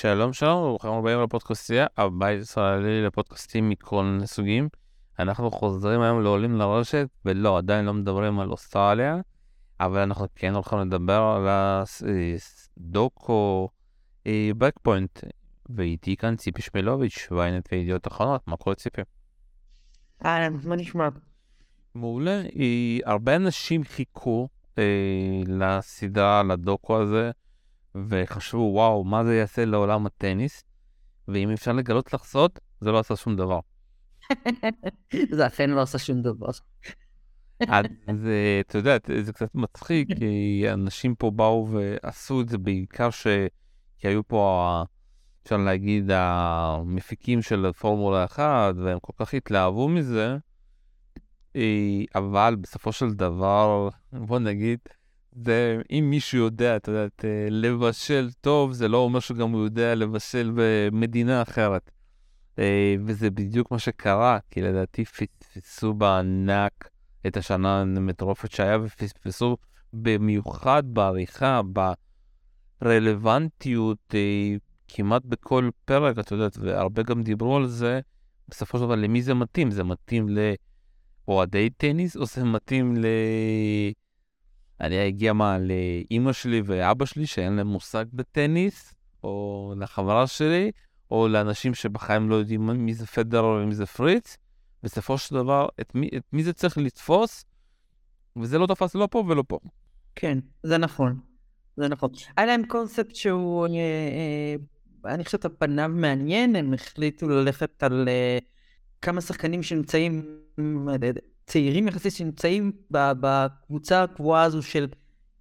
שלום שלום וברוכים הבאים לפודקאסטייה, הבית ישראלי לפודקאסטים מכל סוגים. אנחנו חוזרים היום לעולים לרשת, ולא, עדיין לא מדברים על אוסטרליה, אבל אנחנו כן הולכים לדבר על הדוקו בקפוינט, ואיתי כאן ציפי שמילוביץ', ויינט וידיעות אחרונות, מה קורה ציפי? אהלן, מה נשמע? מעולה, הרבה אנשים חיכו אה, לסדרה, לדוקו הזה. וחשבו, וואו, מה זה יעשה לעולם הטניס? ואם אפשר לגלות לך סוד, זה לא עשה שום דבר. זה אכן לא עשה שום דבר. אז אתה יודע, זה קצת מצחיק, כי אנשים פה באו ועשו את זה בעיקר ש... כי היו פה, אפשר להגיד, המפיקים של פורמולה 1, והם כל כך התלהבו מזה, אה, אבל בסופו של דבר, בוא נגיד, זה, אם מישהו יודע, אתה יודע, אה, לבשל טוב, זה לא אומר שגם הוא יודע לבשל במדינה אחרת. אה, וזה בדיוק מה שקרה, כי לדעתי פספסו בענק את השנה המטורפת שהיה, ופספסו במיוחד בעריכה, ברלוונטיות, אה, כמעט בכל פרק, אתה יודע, והרבה גם דיברו על זה, בסופו של דבר, למי זה מתאים? זה מתאים לאוהדי טניס, או זה מתאים ל... אני אגיע מה, לאימא שלי ואבא שלי שאין להם מושג בטניס, או לחברה שלי, או לאנשים שבחיים לא יודעים מי זה פדר ומי זה פריץ. בסופו של דבר, את מי, את מי זה צריך לתפוס, וזה לא תפס לא פה ולא פה. כן, זה נכון. זה נכון. היה להם קונספט שהוא, אה, אה, אני חושבת, על פניו מעניין, הם החליטו ללכת על אה, כמה שחקנים שנמצאים, צעירים יחסית שנמצאים בקבוצה הקבועה הזו של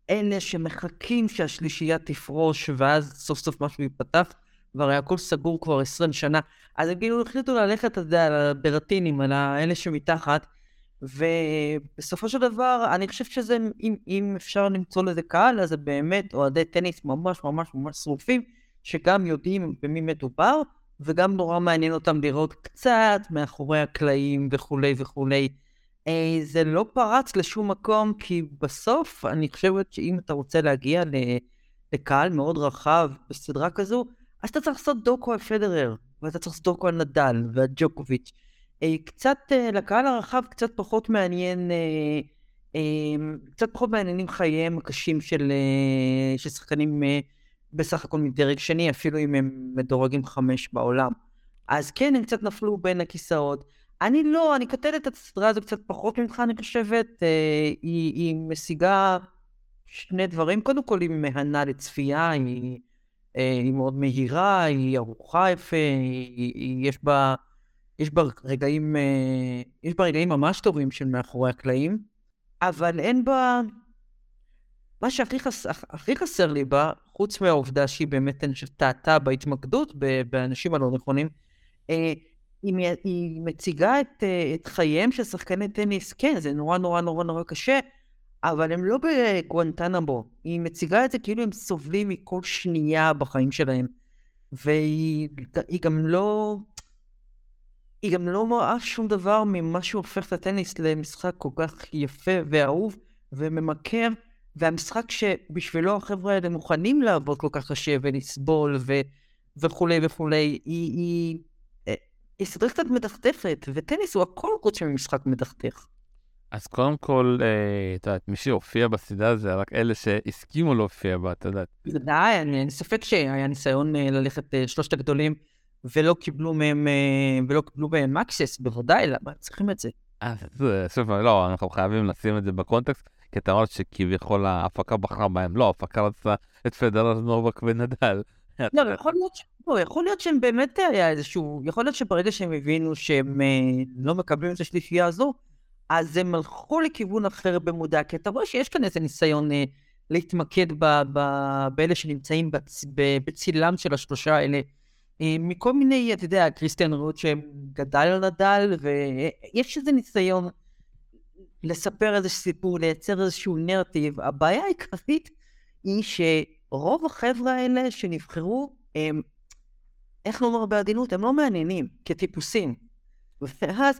אלה שמחכים שהשלישייה תפרוש ואז סוף סוף משהו ייפתח, והרי הכל סגור כבר 20 שנה. אז הם כאילו החליטו ללכת, אתה יודע, על הברטינים, על האלה שמתחת, ובסופו של דבר, אני חושב שזה, אם, אם אפשר למצוא לזה קהל, אז זה באמת אוהדי טניס ממש ממש ממש שרופים, שגם יודעים במי מדובר, וגם נורא מעניין אותם לראות קצת מאחורי הקלעים וכולי וכולי. אה, זה לא פרץ לשום מקום, כי בסוף אני חושבת שאם אתה רוצה להגיע לקהל מאוד רחב בסדרה כזו, אז אתה צריך לעשות דוקו על פדרר, ואתה צריך לעשות דוקו על נדל ועל ג'וקוביץ'. אה, קצת, אה, לקהל הרחב קצת פחות מעניין, קצת פחות מעניינים חייהם הקשים של, שחקנים בסך הכל מדרג שני, אפילו אם הם מדורגים חמש בעולם. אז כן, הם קצת נפלו בין הכיסאות. אני לא, אני כותבת את הסדרה הזו קצת פחות ממך, אני חושבת. אה, היא, היא משיגה שני דברים. קודם כל, היא מהנה לצפייה, היא, אה, היא מאוד מהירה, היא ארוחה יפה, היא, היא, יש בה... יש בה רגעים, אה, יש בה רגעים ממש טובים של מאחורי הקלעים, אבל אין בה... מה שהכי חס... הכי חסר לי בה, חוץ מהעובדה שהיא באמת טעתה בהתמקדות באנשים הלא נכונים, אה, היא, היא מציגה את, אה, את חייהם של שחקני טניס, כן, זה נורא נורא נורא נורא קשה, אבל הם לא בגואנטנבו. היא מציגה את זה כאילו הם סובלים מכל שנייה בחיים שלהם. והיא גם לא... היא גם לא מראה שום דבר ממה שהופך את הטניס למשחק כל כך יפה ואהוב וממכר, והמשחק שבשבילו החבר'ה האלה מוכנים לעבוד כל כך קשה ולסבול ו... וכולי וכולי, היא, היא, סדרה קצת מדכדכת, וטניס הוא הכל חוץ ממשחק מדכדך. אז קודם כל, אה, את יודעת, מי שהופיע בסדרה זה רק אלה שהסכימו להופיע בה, את יודעת. בוודאי, אין ספק שהיה ניסיון אה, ללכת אה, שלושת הגדולים, ולא קיבלו מהם, ולא קיבלו מהם אקסס, בוודאי, למה צריכים את זה? אז שוב, לא, אנחנו חייבים לשים את זה בקונטקסט, כי אתה אמרת שכביכול ההפקה בחרה בהם, לא, ההפקה רצתה את פדרר נובק ונדל. לא, יכול להיות, ש... לא, יכול להיות שהם באמת היה איזשהו, יכול להיות שברגע שהם הבינו שהם אה, לא מקבלים את השלישייה הזו, אז הם הלכו לכיוון אחר במודע, כי אתה רואה שיש כאן איזה ניסיון אה, להתמקד ב, ב, באלה שנמצאים בצ, ב, בצילם של השלושה האלה, אה, מכל מיני, אתה יודע, קריסטיאן רות שגדל על נדל, ויש איזה ניסיון לספר איזה סיפור, לייצר איזשהו נרטיב. הבעיה העיקרית היא ש... רוב החבר'ה האלה שנבחרו, הם, איך לומר בעדינות, הם לא מעניינים כטיפוסים. ואז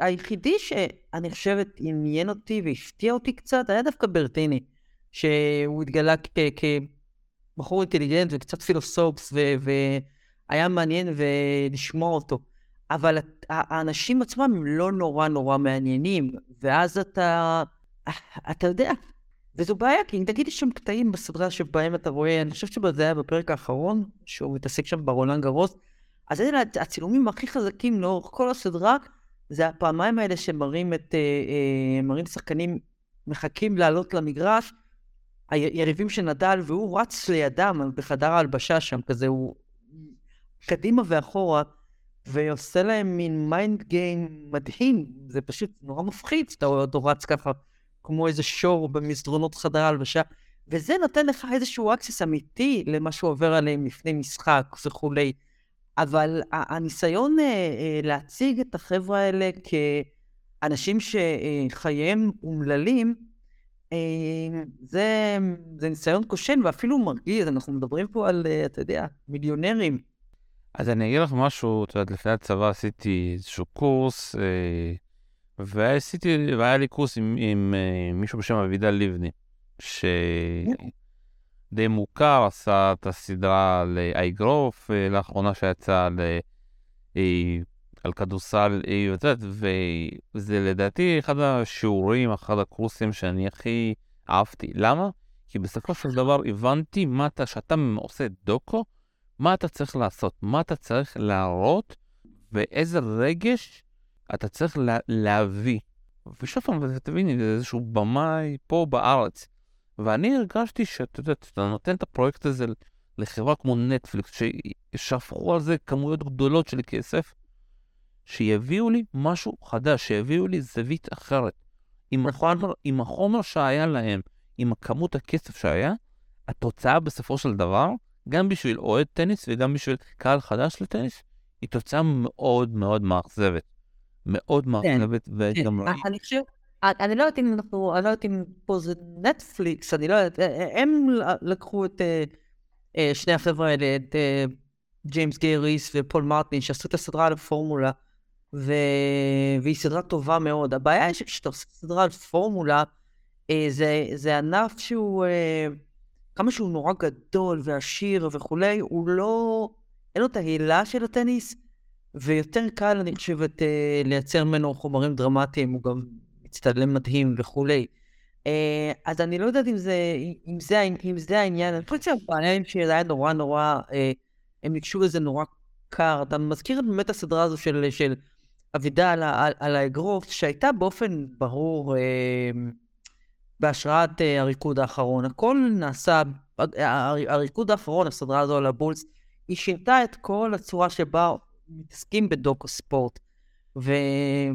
היחידי שאני חושבת עניין אותי והפתיע אותי קצת, היה דווקא ברטיני, שהוא התגלה כ... כ בחור אינטליגנט וקצת פילוסופס, והיה מעניין לשמוע אותו. אבל האנשים עצמם הם לא נורא נורא מעניינים, ואז אתה, אתה יודע, וזו בעיה, כי אם תגיד יש שם קטעים בסדרה שבהם אתה רואה, אני חושב שזה היה בפרק האחרון, שהוא מתעסק שם ברולנד גרוס, אז אלה הצילומים הכי חזקים לאורך כל הסדרה, זה הפעמיים האלה שמראים את, אה, אה, מראים שחקנים מחכים לעלות למגרש, היריבים של נדאל, והוא רץ לידם בחדר ההלבשה שם, כזה, הוא קדימה ואחורה, ועושה להם מין mind game מדהים, זה פשוט נורא מפחיד, שאתה רואה אותו רץ ככה, כמו איזה שור במסדרונות חדר ההלבשה, וזה נותן לך איזשהו access אמיתי למה שעובר עליהם לפני משחק וכולי. אבל הניסיון אה, אה, להציג את החבר'ה האלה כאנשים שחייהם אומללים, אה, זה, זה ניסיון כושן ואפילו מרגיז, אנחנו מדברים פה על, אתה יודע, מיליונרים. אז אני אגיד לך משהו, את יודעת, לפני הצבא עשיתי איזשהו קורס, ועשיתי, והיה לי קורס עם, עם מישהו בשם אבידל לבני, ש... די מוכר, עשה את הסדרה לאייגרוף אה, לאחרונה שיצאה על, אה, על כדורסל, אה, וזה לדעתי אחד השיעורים, אחד הקורסים שאני הכי אהבתי. למה? כי בסופו של דבר הבנתי מה אתה, כשאתה עושה דוקו, מה אתה צריך לעשות, מה אתה צריך להראות, ואיזה רגש אתה צריך לה, להביא. ושוב פעם, תביני, זה איזשהו במאי פה בארץ. ואני הרגשתי שאתה יודע, אתה נותן את הפרויקט הזה לחברה כמו נטפליקס, ששפכו על זה כמויות גדולות של כסף, שיביאו לי משהו חדש, שיביאו לי זווית אחרת. עם החומר, עם החומר שהיה להם, עם הכמות הכסף שהיה, התוצאה בסופו של דבר, גם בשביל אוהד טניס וגם בשביל קהל חדש לטניס, היא תוצאה מאוד מאוד מאכזבת. מאוד כן, מאכזבת, וגם כן. אני חושב... אני לא יודעת אם אנחנו, אני לא יודעת אם פה זה נטפליקס, אני לא יודעת, אה, אה, הם לקחו את אה, שני החבר'ה האלה, את ג'יימס גייריס ופול מרטין, שעשו את הסדרה על הפורמולה, ו... והיא סדרה טובה מאוד. הבעיה היא שכשאתה עושה סדרה על פורמולה, זה, זה ענף שהוא, כמה שהוא נורא גדול ועשיר וכולי, הוא לא, אין לו את ההילה של הטניס, ויותר קל, אני חושבת, לייצר ממנו חומרים דרמטיים, הוא גם מצטלם מדהים וכולי. אה, אז אני לא יודעת אם זה, אם זה, אם זה העניין, אני חושבת שהבעיה שזה היה נורא נורא, אה, הם ניגשו לזה נורא קר. אתה מזכיר את באמת הסדרה הזו של, של אבידה על, על, על האגרוף, שהייתה באופן ברור אה, בהשראת הריקוד האחרון. הכל נעשה, הריקוד האחרון, הסדרה הזו על הבולס, היא שינתה את כל הצורה שבה מתעסקים בדוקו ספורט. ו...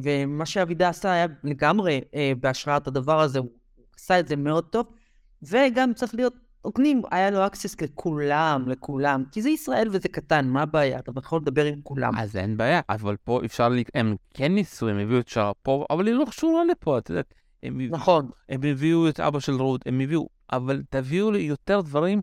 ומה שאבידה עשה היה לגמרי אה, בהשראת הדבר הזה, הוא עשה את זה מאוד טוב, וגם צריך להיות הוגנים, היה לו אקסס לכולם, לכולם, כי זה ישראל וזה קטן, מה הבעיה? אתה יכול לדבר עם כולם. אז אין בעיה, אבל פה אפשר, ל... הם כן ניסו, הם הביאו את שרפוב, אבל היא לא קשורה לפה, את יודעת. הם נכון. הם הביאו את אבא של רות, הם הביאו, אבל תביאו לי יותר דברים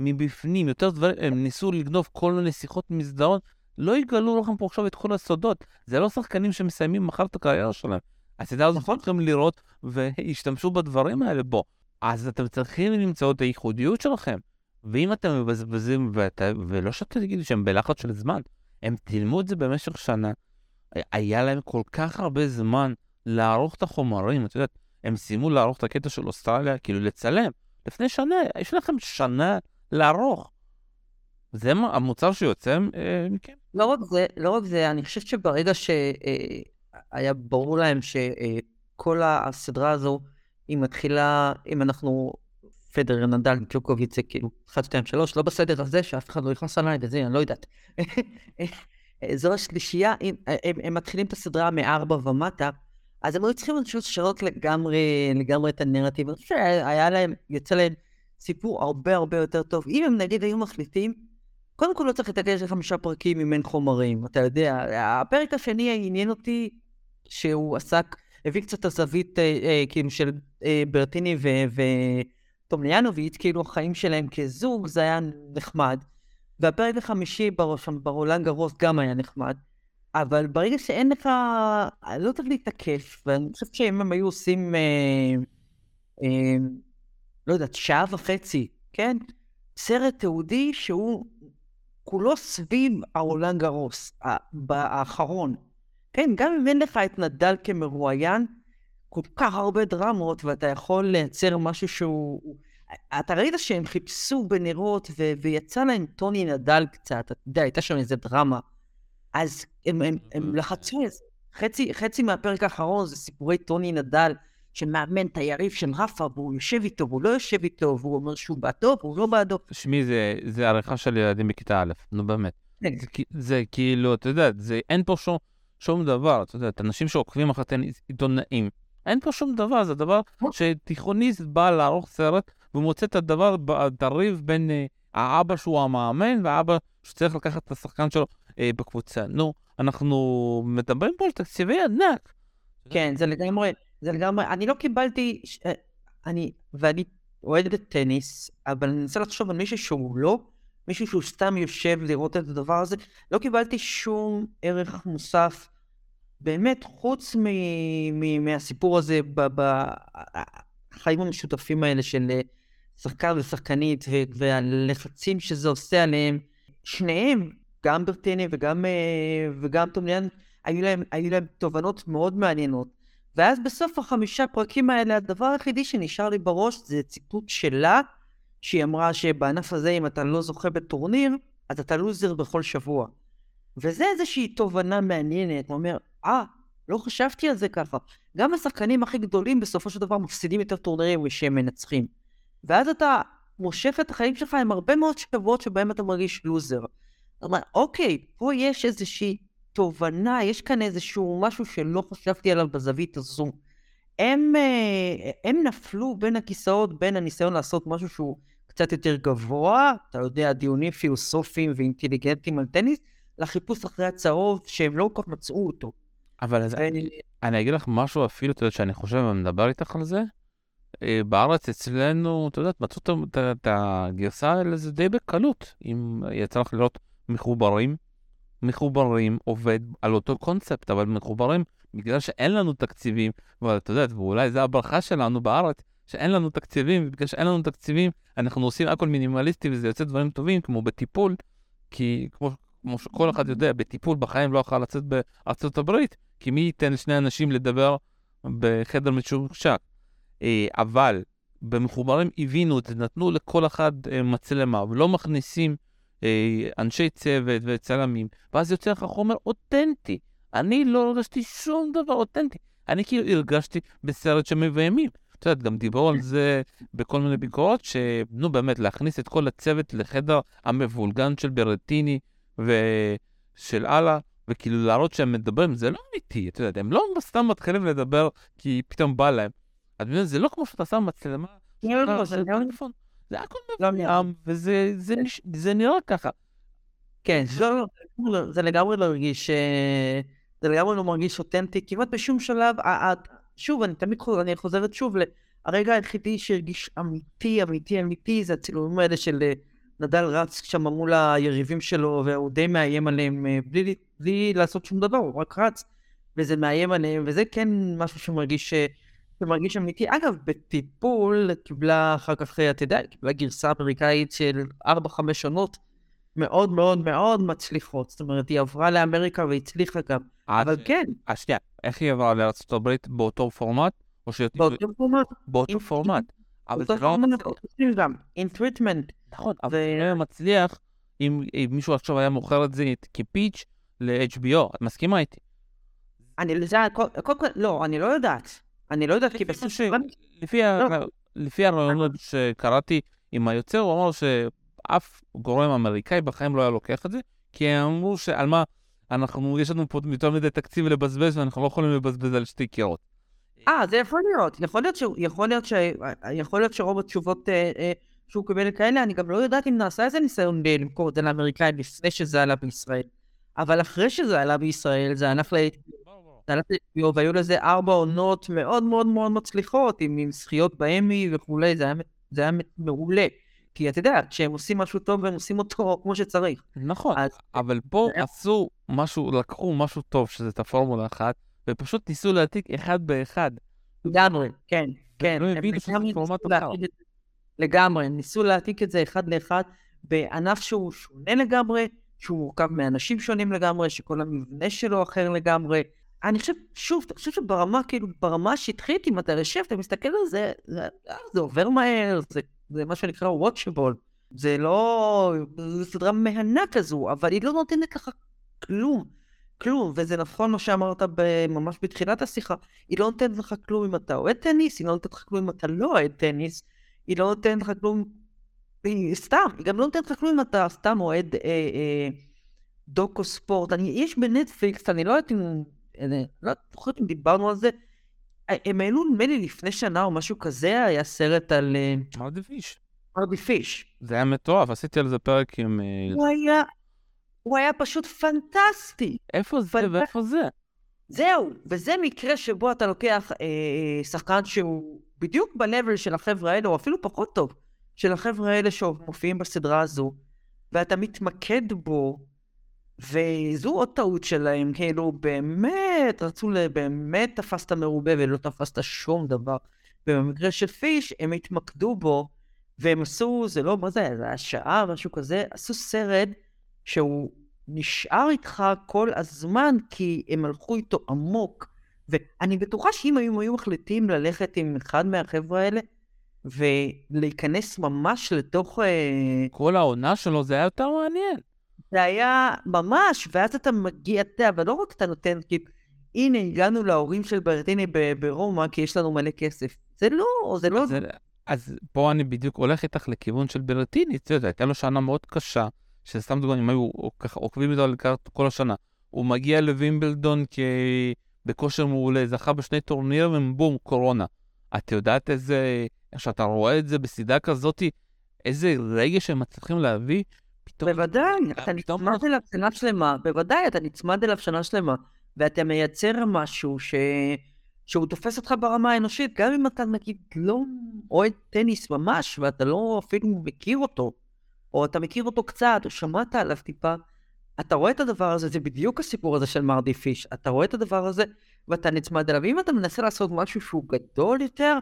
מבפנים, יותר דברים, הם ניסו לגנוב כל מיני שיחות מסדרון, לא יגלו לכם פה עכשיו את כל הסודות. זה לא שחקנים שמסיימים מחר את הקריירה שלהם. הסדרה הזאת נכון. צריכים לראות וישתמשו בדברים האלה בו. אז אתם צריכים למצוא את הייחודיות שלכם. ואם אתם מבזבזים, ואת... ולא שאתם תגידו שהם בלחץ של זמן, הם תלמו את זה במשך שנה. היה להם כל כך הרבה זמן לערוך את החומרים, את יודעת, הם סיימו לערוך את הקטע של אוסטרליה, כאילו לצלם. לפני שנה, יש לכם שנה לערוך. זה המוצר שיוצא אה, מכם? לא רק זה, לא רק זה, אני חושבת שברגע שהיה אה, ברור להם שכל אה, הסדרה הזו, היא מתחילה, אם אנחנו, פדר, נדל, ג'וקוביץ, זה כאילו 1, 2, 3, לא בסדר הזה, שאף אחד לא יכנס עליי וזה, אני לא יודעת. זו השלישייה, הם, הם, הם מתחילים את הסדרה מארבע ומטה, אז הם היו צריכים לשנות לגמרי, לגמרי את הנרטיב. אני חושב שהיה להם, יוצא להם סיפור הרבה הרבה יותר טוב. אם הם נגיד היו מחליטים, קודם כל לא צריך לתקן חמישה פרקים אם אין חומרים, אתה יודע. הפרק השני עניין אותי שהוא עסק, הביא קצת הזווית אה, אה, כאילו של אה, ברטיני וטומליאנוביץ', כאילו החיים שלהם כזוג, זה היה נחמד. והפרק החמישי ברולנד גרוס גם היה נחמד. אבל ברגע שאין לך, לא צריך להתעקש, ואני חושב שאם הם היו עושים, אה, אה, לא יודעת, שעה וחצי, כן? סרט תיעודי שהוא כולו סביב הרולנד גרוס, האחרון. כן, גם אם אין לך את נדל כמרואיין, כל כך הרבה דרמות, ואתה יכול לייצר משהו שהוא... אתה ראית שהם חיפשו בנרות, ו... ויצא להם טוני נדל קצת, אתה יודע, הייתה שם איזה דרמה. אז הם, הם, הם לחצו את זה. חצי, חצי מהפרק האחרון זה סיפורי טוני נדל, שמאמן את היריב של רפה, והוא יושב איתו, והוא לא יושב איתו, והוא אומר שהוא בעדו, והוא לא בעדו. תשמעי, זה, זה עריכה של ילדים בכיתה א', נו באמת. כן. זה, זה כאילו, אתה יודע, זה, אין פה שום, שום דבר, אתה יודע, אנשים שעוקבים אחרי עיתונאים, אין פה שום דבר, זה דבר שתיכוניסט בא לערוך סרט, ומוצא את הדבר, את הריב בין אה, האבא שהוא המאמן, והאבא שצריך לקחת את השחקן שלו אה, בקבוצה. נו, אנחנו מדברים פה על תקציבי ענק. כן, זה לגמרי, זה לגמרי, אני לא קיבלתי, אה, אני, ואני אוהד את טניס, אבל אני מנסה לחשוב על מישהו שהוא לא, מישהו שהוא סתם יושב לראות את הדבר הזה, לא קיבלתי שום ערך מוסף, באמת, חוץ מ, מ, מהסיפור הזה בחיים המשותפים האלה של אה, שחקן ושחקנית, והלחצים שזה עושה עליהם, שניהם, גם ברטיני וגם, אה, וגם טומליאן, היו להם, היו להם תובנות מאוד מעניינות. ואז בסוף החמישה פרקים האלה, הדבר היחידי שנשאר לי בראש זה ציטוט שלה, שהיא אמרה שבענף הזה, אם אתה לא זוכה בטורניר, אז אתה לוזר בכל שבוע. וזה איזושהי תובנה מעניינת, הוא אומר, אה, לא חשבתי על זה ככה. גם השחקנים הכי גדולים בסופו של דבר מפסידים יותר טורנירים כשהם מנצחים. ואז אתה מושך את החיים שלך עם הרבה מאוד שבועות שבהם אתה מרגיש לוזר. אתה אומר, אוקיי, פה יש איזושהי תובנה, יש כאן איזשהו משהו שלא חשבתי עליו בזווית הזו. הם, אה, הם נפלו בין הכיסאות, בין הניסיון לעשות משהו שהוא קצת יותר גבוה, אתה יודע, דיונים פילוסופיים ואינטליגנטיים על טניס, לחיפוש אחרי הצהוב, שהם לא כל כך מצאו אותו. אבל אז אני, אני אגיד לך משהו אפילו, אתה יודע, שאני חושב ומדבר איתך על זה, אה, בארץ אצלנו, אתה יודע, מצאו את הגרסה לזה די בקלות, אם יצא לך לראות מחוברים, מחוברים עובד על אותו קונספט, אבל מחוברים בגלל שאין לנו תקציבים, ואתה יודע, ואולי זו הברכה שלנו בארץ, שאין לנו תקציבים, ובגלל שאין לנו תקציבים, אנחנו עושים הכל מינימליסטי וזה יוצא דברים טובים, כמו בטיפול, כי כמו, כמו שכל אחד יודע, בטיפול בחיים לא יכול לצאת בארצות הברית, כי מי ייתן לשני אנשים לדבר בחדר משוקשק. אה, אבל במחוברים הבינו את זה, נתנו לכל אחד אה, מצלמה, ולא מכניסים אנשי צוות וצלמים, ואז יוצא לך חומר אותנטי. אני לא הרגשתי שום דבר אותנטי. אני כאילו הרגשתי בסרט שמביימים. את יודעת, גם דיברו על זה בכל מיני ביקורות, שנו באמת, להכניס את כל הצוות לחדר המבולגן של ברטיני ושל אללה, וכאילו להראות שהם מדברים, זה לא אמיתי, את יודעת, הם לא סתם מתחילים לדבר כי פתאום בא להם. את מבינה, זה לא כמו שאתה שם מצלמה. לא, לא, זה לא. זה הכל לא מבוים, וזה נראה ככה. כן, זה לגמרי לא מרגיש, אה, זה לגמרי לא מרגיש אותנטי, כמעט בשום שלב, שוב, אני תמיד חוזר, אני חוזרת שוב, הרגע היחידי שהרגיש אמיתי, אמיתי, אמיתי, זה הצילומים האלה של אה, נדל רץ שם מול היריבים שלו, והוא די מאיים עליהם אה, בלי, בלי לעשות שום דבר, הוא רק רץ, וזה מאיים עליהם, וזה כן משהו שמרגיש... זה מרגיש אמיתי. אגב, בטיפול קיבלה אחר כך, אתה יודע, קיבלה גרסה אמריקאית של 4-5 שנות מאוד מאוד מאוד מצליחות. זאת אומרת, היא עברה לאמריקה והצליחה גם. אבל כן. אז שנייה, איך היא עברה לארצות הברית באותו פורמט? באותו פורמט. באותו פורמט. אבל זה לא מצליח. עם treatment. נכון, אבל זה לא מצליח אם מישהו עכשיו היה מוכר את זה כ pitch ל-HBO. את מסכימה איתי? אני, יודעת, קודם כל, לא, אני לא יודעת. אני לא יודעת, כי בסוף... ש... לפי, לא. ה... לפי הרעיונות שקראתי עם היוצר, הוא אמר שאף גורם אמריקאי בחיים לא היה לוקח את זה, כי הם אמרו שעל מה, אנחנו, יש לנו פה יותר מדי תקציב לבזבז, ואנחנו לא יכולים לבזבז על שתי קירות. אה, זה יכול להיות. יכול להיות, ש... יכול להיות, ש... יכול להיות שרוב התשובות אה, אה, שהוא קיבל כאלה, אני גם לא יודעת אם נעשה איזה ניסיון למכור את זה לאמריקאים לפני שזה עלה בישראל. אבל אחרי שזה עלה בישראל, זה הלך ל... והיו לזה ארבע עונות מאוד מאוד מאוד מצליחות, עם, עם זכיות באמי וכולי, זה היה, זה היה מעולה. כי אתה יודע, כשהם עושים משהו טוב, הם עושים אותו כמו שצריך. נכון, אז... אבל פה זה... עשו משהו, לקחו משהו טוב, שזה את הפורמולה אחת, ופשוט ניסו להעתיק אחד באחד. לגמרי, כן, כן. לא הבינו שזה פורמט אחר. לגמרי. הם ניסו להעתיק את זה אחד לאחד בענף שהוא שונה לגמרי, שהוא מורכב מאנשים שונים לגמרי, שכל המבנה שלו אחר לגמרי. אני חושב, שוב, אני חושב שברמה, כאילו, ברמה השטחית, אם אתה יושב, אתה מסתכל על זה, זה, זה עובר מהר, זה, זה מה שנקרא וואטשבול. זה לא... זו סדרה מהנה כזו, אבל היא לא נותנת לך כלום. כלום, וזה נכון מה שאמרת ממש בתחילת השיחה, היא לא נותנת לך כלום אם אתה אוהד טניס, היא לא נותנת לך כלום אם אתה לא אוהד טניס, היא לא נותנת לך כלום, היא סתם, היא גם לא נותנת לך כלום אם אתה סתם אוהד אה, אה, דוקו ספורט. אני, יש בנטפליקס, אני לא יודעת אם, לא זוכרת אם דיברנו על זה, הם העלו נדמה לי לפני שנה או משהו כזה, היה סרט על... מרדי פיש. מרדי פיש. זה היה מטורף, עשיתי על זה פרק עם... הוא היה הוא היה פשוט פנטסטי. איפה זה פנט... ואיפה זה? זהו, וזה מקרה שבו אתה לוקח אה, שחקן שהוא בדיוק ב-level של החבר'ה האלה, או אפילו פחות טוב, של החבר'ה האלה שמופיעים בסדרה הזו, ואתה מתמקד בו, וזו עוד טעות שלהם, כאילו באמת רצו, באמת תפסת מרובה ולא תפסת שום דבר. ובמקרה של פיש, הם התמקדו בו, והם עשו, זה לא, מה זה, זה היה שעה, משהו כזה, עשו סרט שהוא נשאר איתך כל הזמן, כי הם הלכו איתו עמוק. ואני בטוחה שאם היו, היו מחליטים ללכת עם אחד מהחבר'ה האלה, ולהיכנס ממש לתוך... אה, כל העונה שלו זה היה יותר מעניין. זה היה ממש, ואז אתה מגיע, אתה יודע, אבל לא רק אתה נותן, כי הנה, הגענו להורים של ברטיני ברומא, כי יש לנו מלא כסף. זה לא, זה לא... זה, אז פה אני בדיוק הולך איתך לכיוון של ברטיני, אתה יודע, הייתה לו שנה מאוד קשה. שסתם דוגמא, אם היו ככה עוקבים איתו על כל השנה, הוא מגיע לווימבלדון בכושר מעולה, זכה בשני טורנירים, ובום, קורונה. את יודעת איזה, איך שאתה רואה את זה בסדרה כזאתי, איזה רגש הם מצליחים להביא? פתאום... בוודאי, אתה נצמד אליו שנה שלמה, בוודאי, אתה נצמד אליו שנה שלמה, ואתה מייצר משהו ש... שהוא תופס אותך ברמה האנושית, גם אם אתה נגיד לא אוהד טניס ממש, ואתה לא אפילו מכיר אותו. או אתה מכיר אותו קצת, או שמעת עליו טיפה, אתה רואה את הדבר הזה, זה בדיוק הסיפור הזה של מרדי פיש, אתה רואה את הדבר הזה ואתה נצמד אליו. אם אתה מנסה לעשות משהו שהוא גדול יותר,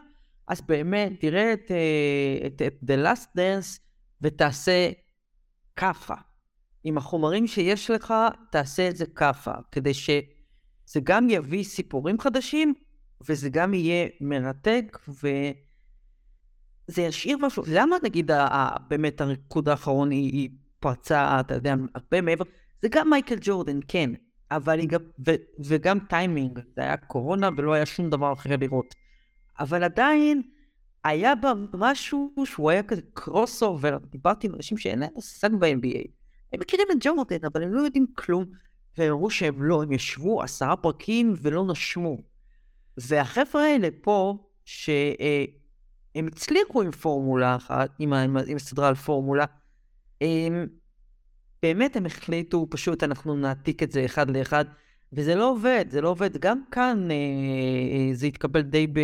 אז באמת, תראה את, אה, את, את The Last Dance ותעשה כאפה. עם החומרים שיש לך, תעשה את זה כאפה, כדי שזה גם יביא סיפורים חדשים, וזה גם יהיה מרתק, ו... זה ישאיר משהו, למה נגיד באמת הריקוד האחרון היא פרצה, אתה יודע, הרבה מעבר, זה גם מייקל ג'ורדן, כן, אבל היא גם, ו, וגם טיימינג, זה היה קורונה ולא היה שום דבר אחר לראות. אבל עדיין, היה בה משהו שהוא היה כזה crossover, דיברתי עם אנשים שאין להם מושג ב-NBA. הם מכירים את ג'ורדן, אבל הם לא יודעים כלום, והם אמרו שהם לא, הם ישבו עשרה פרקים ולא נשמו. והחבר'ה האלה פה, ש... אה, הם הצליחו עם פורמולה אחת, עם, עם, עם סדרה על פורמולה. הם, באמת הם החליטו, פשוט אנחנו נעתיק את זה אחד לאחד, וזה לא עובד, זה לא עובד. גם כאן אה, אה, זה התקבל די ב...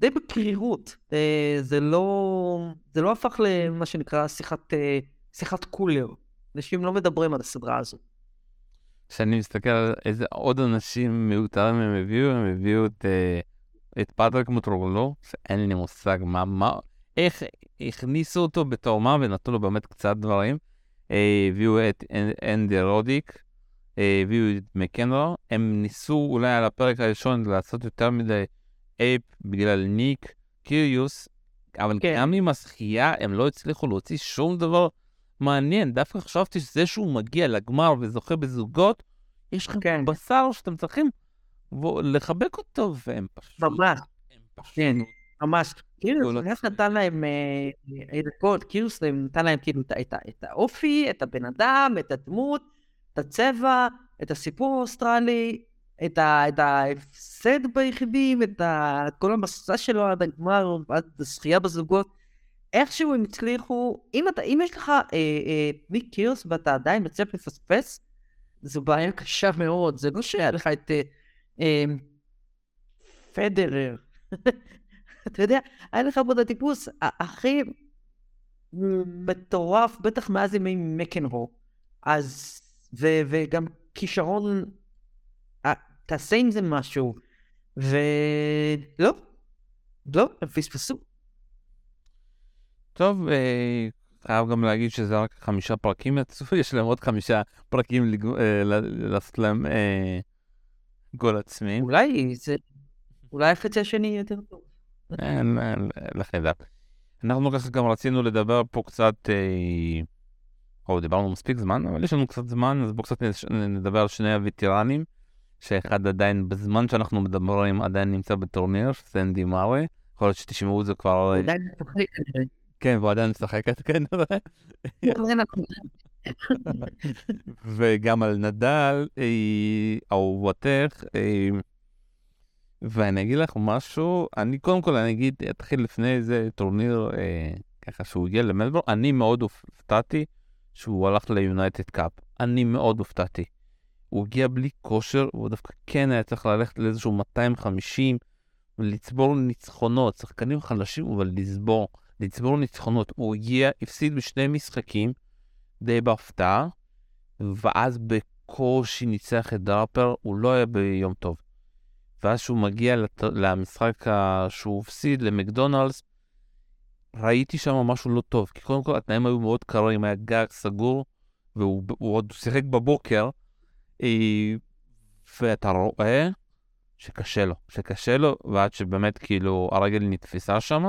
די בקרירות. אה, זה לא... זה לא הפך למה שנקרא שיחת, אה, שיחת קולר. אנשים לא מדברים על הסדרה הזו. כשאני מסתכל על איזה עוד אנשים מיותרים הם הביאו, הם הביאו את... אה... את פטריק מוטרולו, שאין לי מושג מה, מה, איך הכניסו אותו בתור מה ונתנו לו באמת קצת דברים. אה, הביאו את אנדי רודיק, אה, הביאו את מקנרו, הם ניסו אולי על הפרק הראשון לעשות יותר מדי אייפ בגלל ניק קיריוס, אבל כן. גם עם השחייה הם לא הצליחו להוציא שום דבר מעניין. דווקא חשבתי שזה שהוא מגיע לגמר וזוכה בזוגות, יש לכם כן. בשר שאתם צריכים לחבק אותו, והם פשוט... ממש. כן, ממש. קיריוס נתן להם יריקות, קיריוס נתן להם כאילו את האופי, את הבן אדם, את הדמות, את הצבע, את הסיפור האוסטרלי, את ההפסד ביחידים, את כל המסע שלו עד הגמר, עד הזכייה בזוגות. איכשהו הם הצליחו, אם, אתה, אם יש לך אה, אה, ניק קיריוס ואתה עדיין מצליח לפספס, זו בעיה קשה מאוד, זה לא שהיה לך את... אה, אמ, פדרר. אתה יודע, היה לך פה את הטיפוס הכי מטורף, בטח מאז ימי מקנרו. אז, ו, וגם כישרון, אה, תעשה עם זה משהו. ולא, לא, הם פספסו. טוב, אה, חייב גם להגיד שזה רק חמישה פרקים יצאו, יש להם עוד חמישה פרקים אה, לעשות להם אה, גול עצמי. אולי זה, אולי החצי השני יותר טוב. לך ידעת. אנחנו ככה גם רצינו לדבר פה קצת, או דיברנו מספיק זמן, אבל יש לנו קצת זמן, אז בואו קצת נדבר על שני הווטרנים, שאחד עדיין, בזמן שאנחנו מדברים, עדיין נמצא בטורניר, סנדי מארי. יכול להיות שתשמעו את זה כבר... הוא עדיין משחק כן, והוא עדיין משחק, כן. וגם על נדל, אהובתך, ואני אגיד לך משהו, אני קודם כל, אני אגיד, אתחיל לפני איזה טורניר, אה, ככה שהוא הגיע למלבורן, אני מאוד הופתעתי שהוא הלך ל United Cup. אני מאוד הופתעתי. הוא הגיע בלי כושר, והוא דווקא כן היה צריך ללכת לאיזשהו 250, ולצבור ניצחונות, שחקנים חלשים, אבל לצבור, לצבור ניצחונות. הוא הגיע, הפסיד בשני משחקים, די בהפתעה, ואז בקושי ניצח את דראפר, הוא לא היה ביום טוב. ואז שהוא מגיע לת... למשחק שהוא הפסיד למקדונלדס, ראיתי שם משהו לא טוב, כי קודם כל התנאים היו מאוד קרים, היה גג סגור, והוא עוד שיחק בבוקר, ואתה רואה שקשה לו, שקשה לו, ועד שבאמת כאילו הרגל נתפסה שם,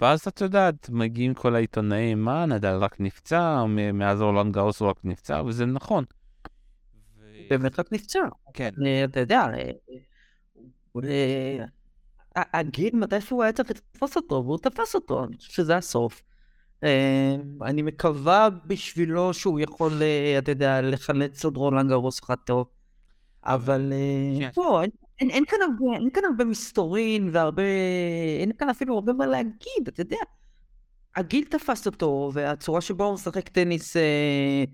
ואז את יודעת, מגיעים כל העיתונאים, מה, נדל רק נפצע, מאז אורלנד גאוס הוא רק נפצע, וזה נכון. באמת רק נפצע. כן. אתה יודע, הגיל מתי שהוא היה צריך לתפוס אותו, והוא תפס אותו, אני חושב שזה הסוף. אני מקווה בשבילו שהוא יכול, אתה יודע, לחלץ עוד רולנד גרוס אחד טוב. אבל פה, אין, אין, כאן הרבה, אין כאן הרבה מסתורין והרבה... אין כאן אפילו הרבה מה להגיד, אתה יודע. הגיל תפס אותו, והצורה שבו הוא משחק טניס אה,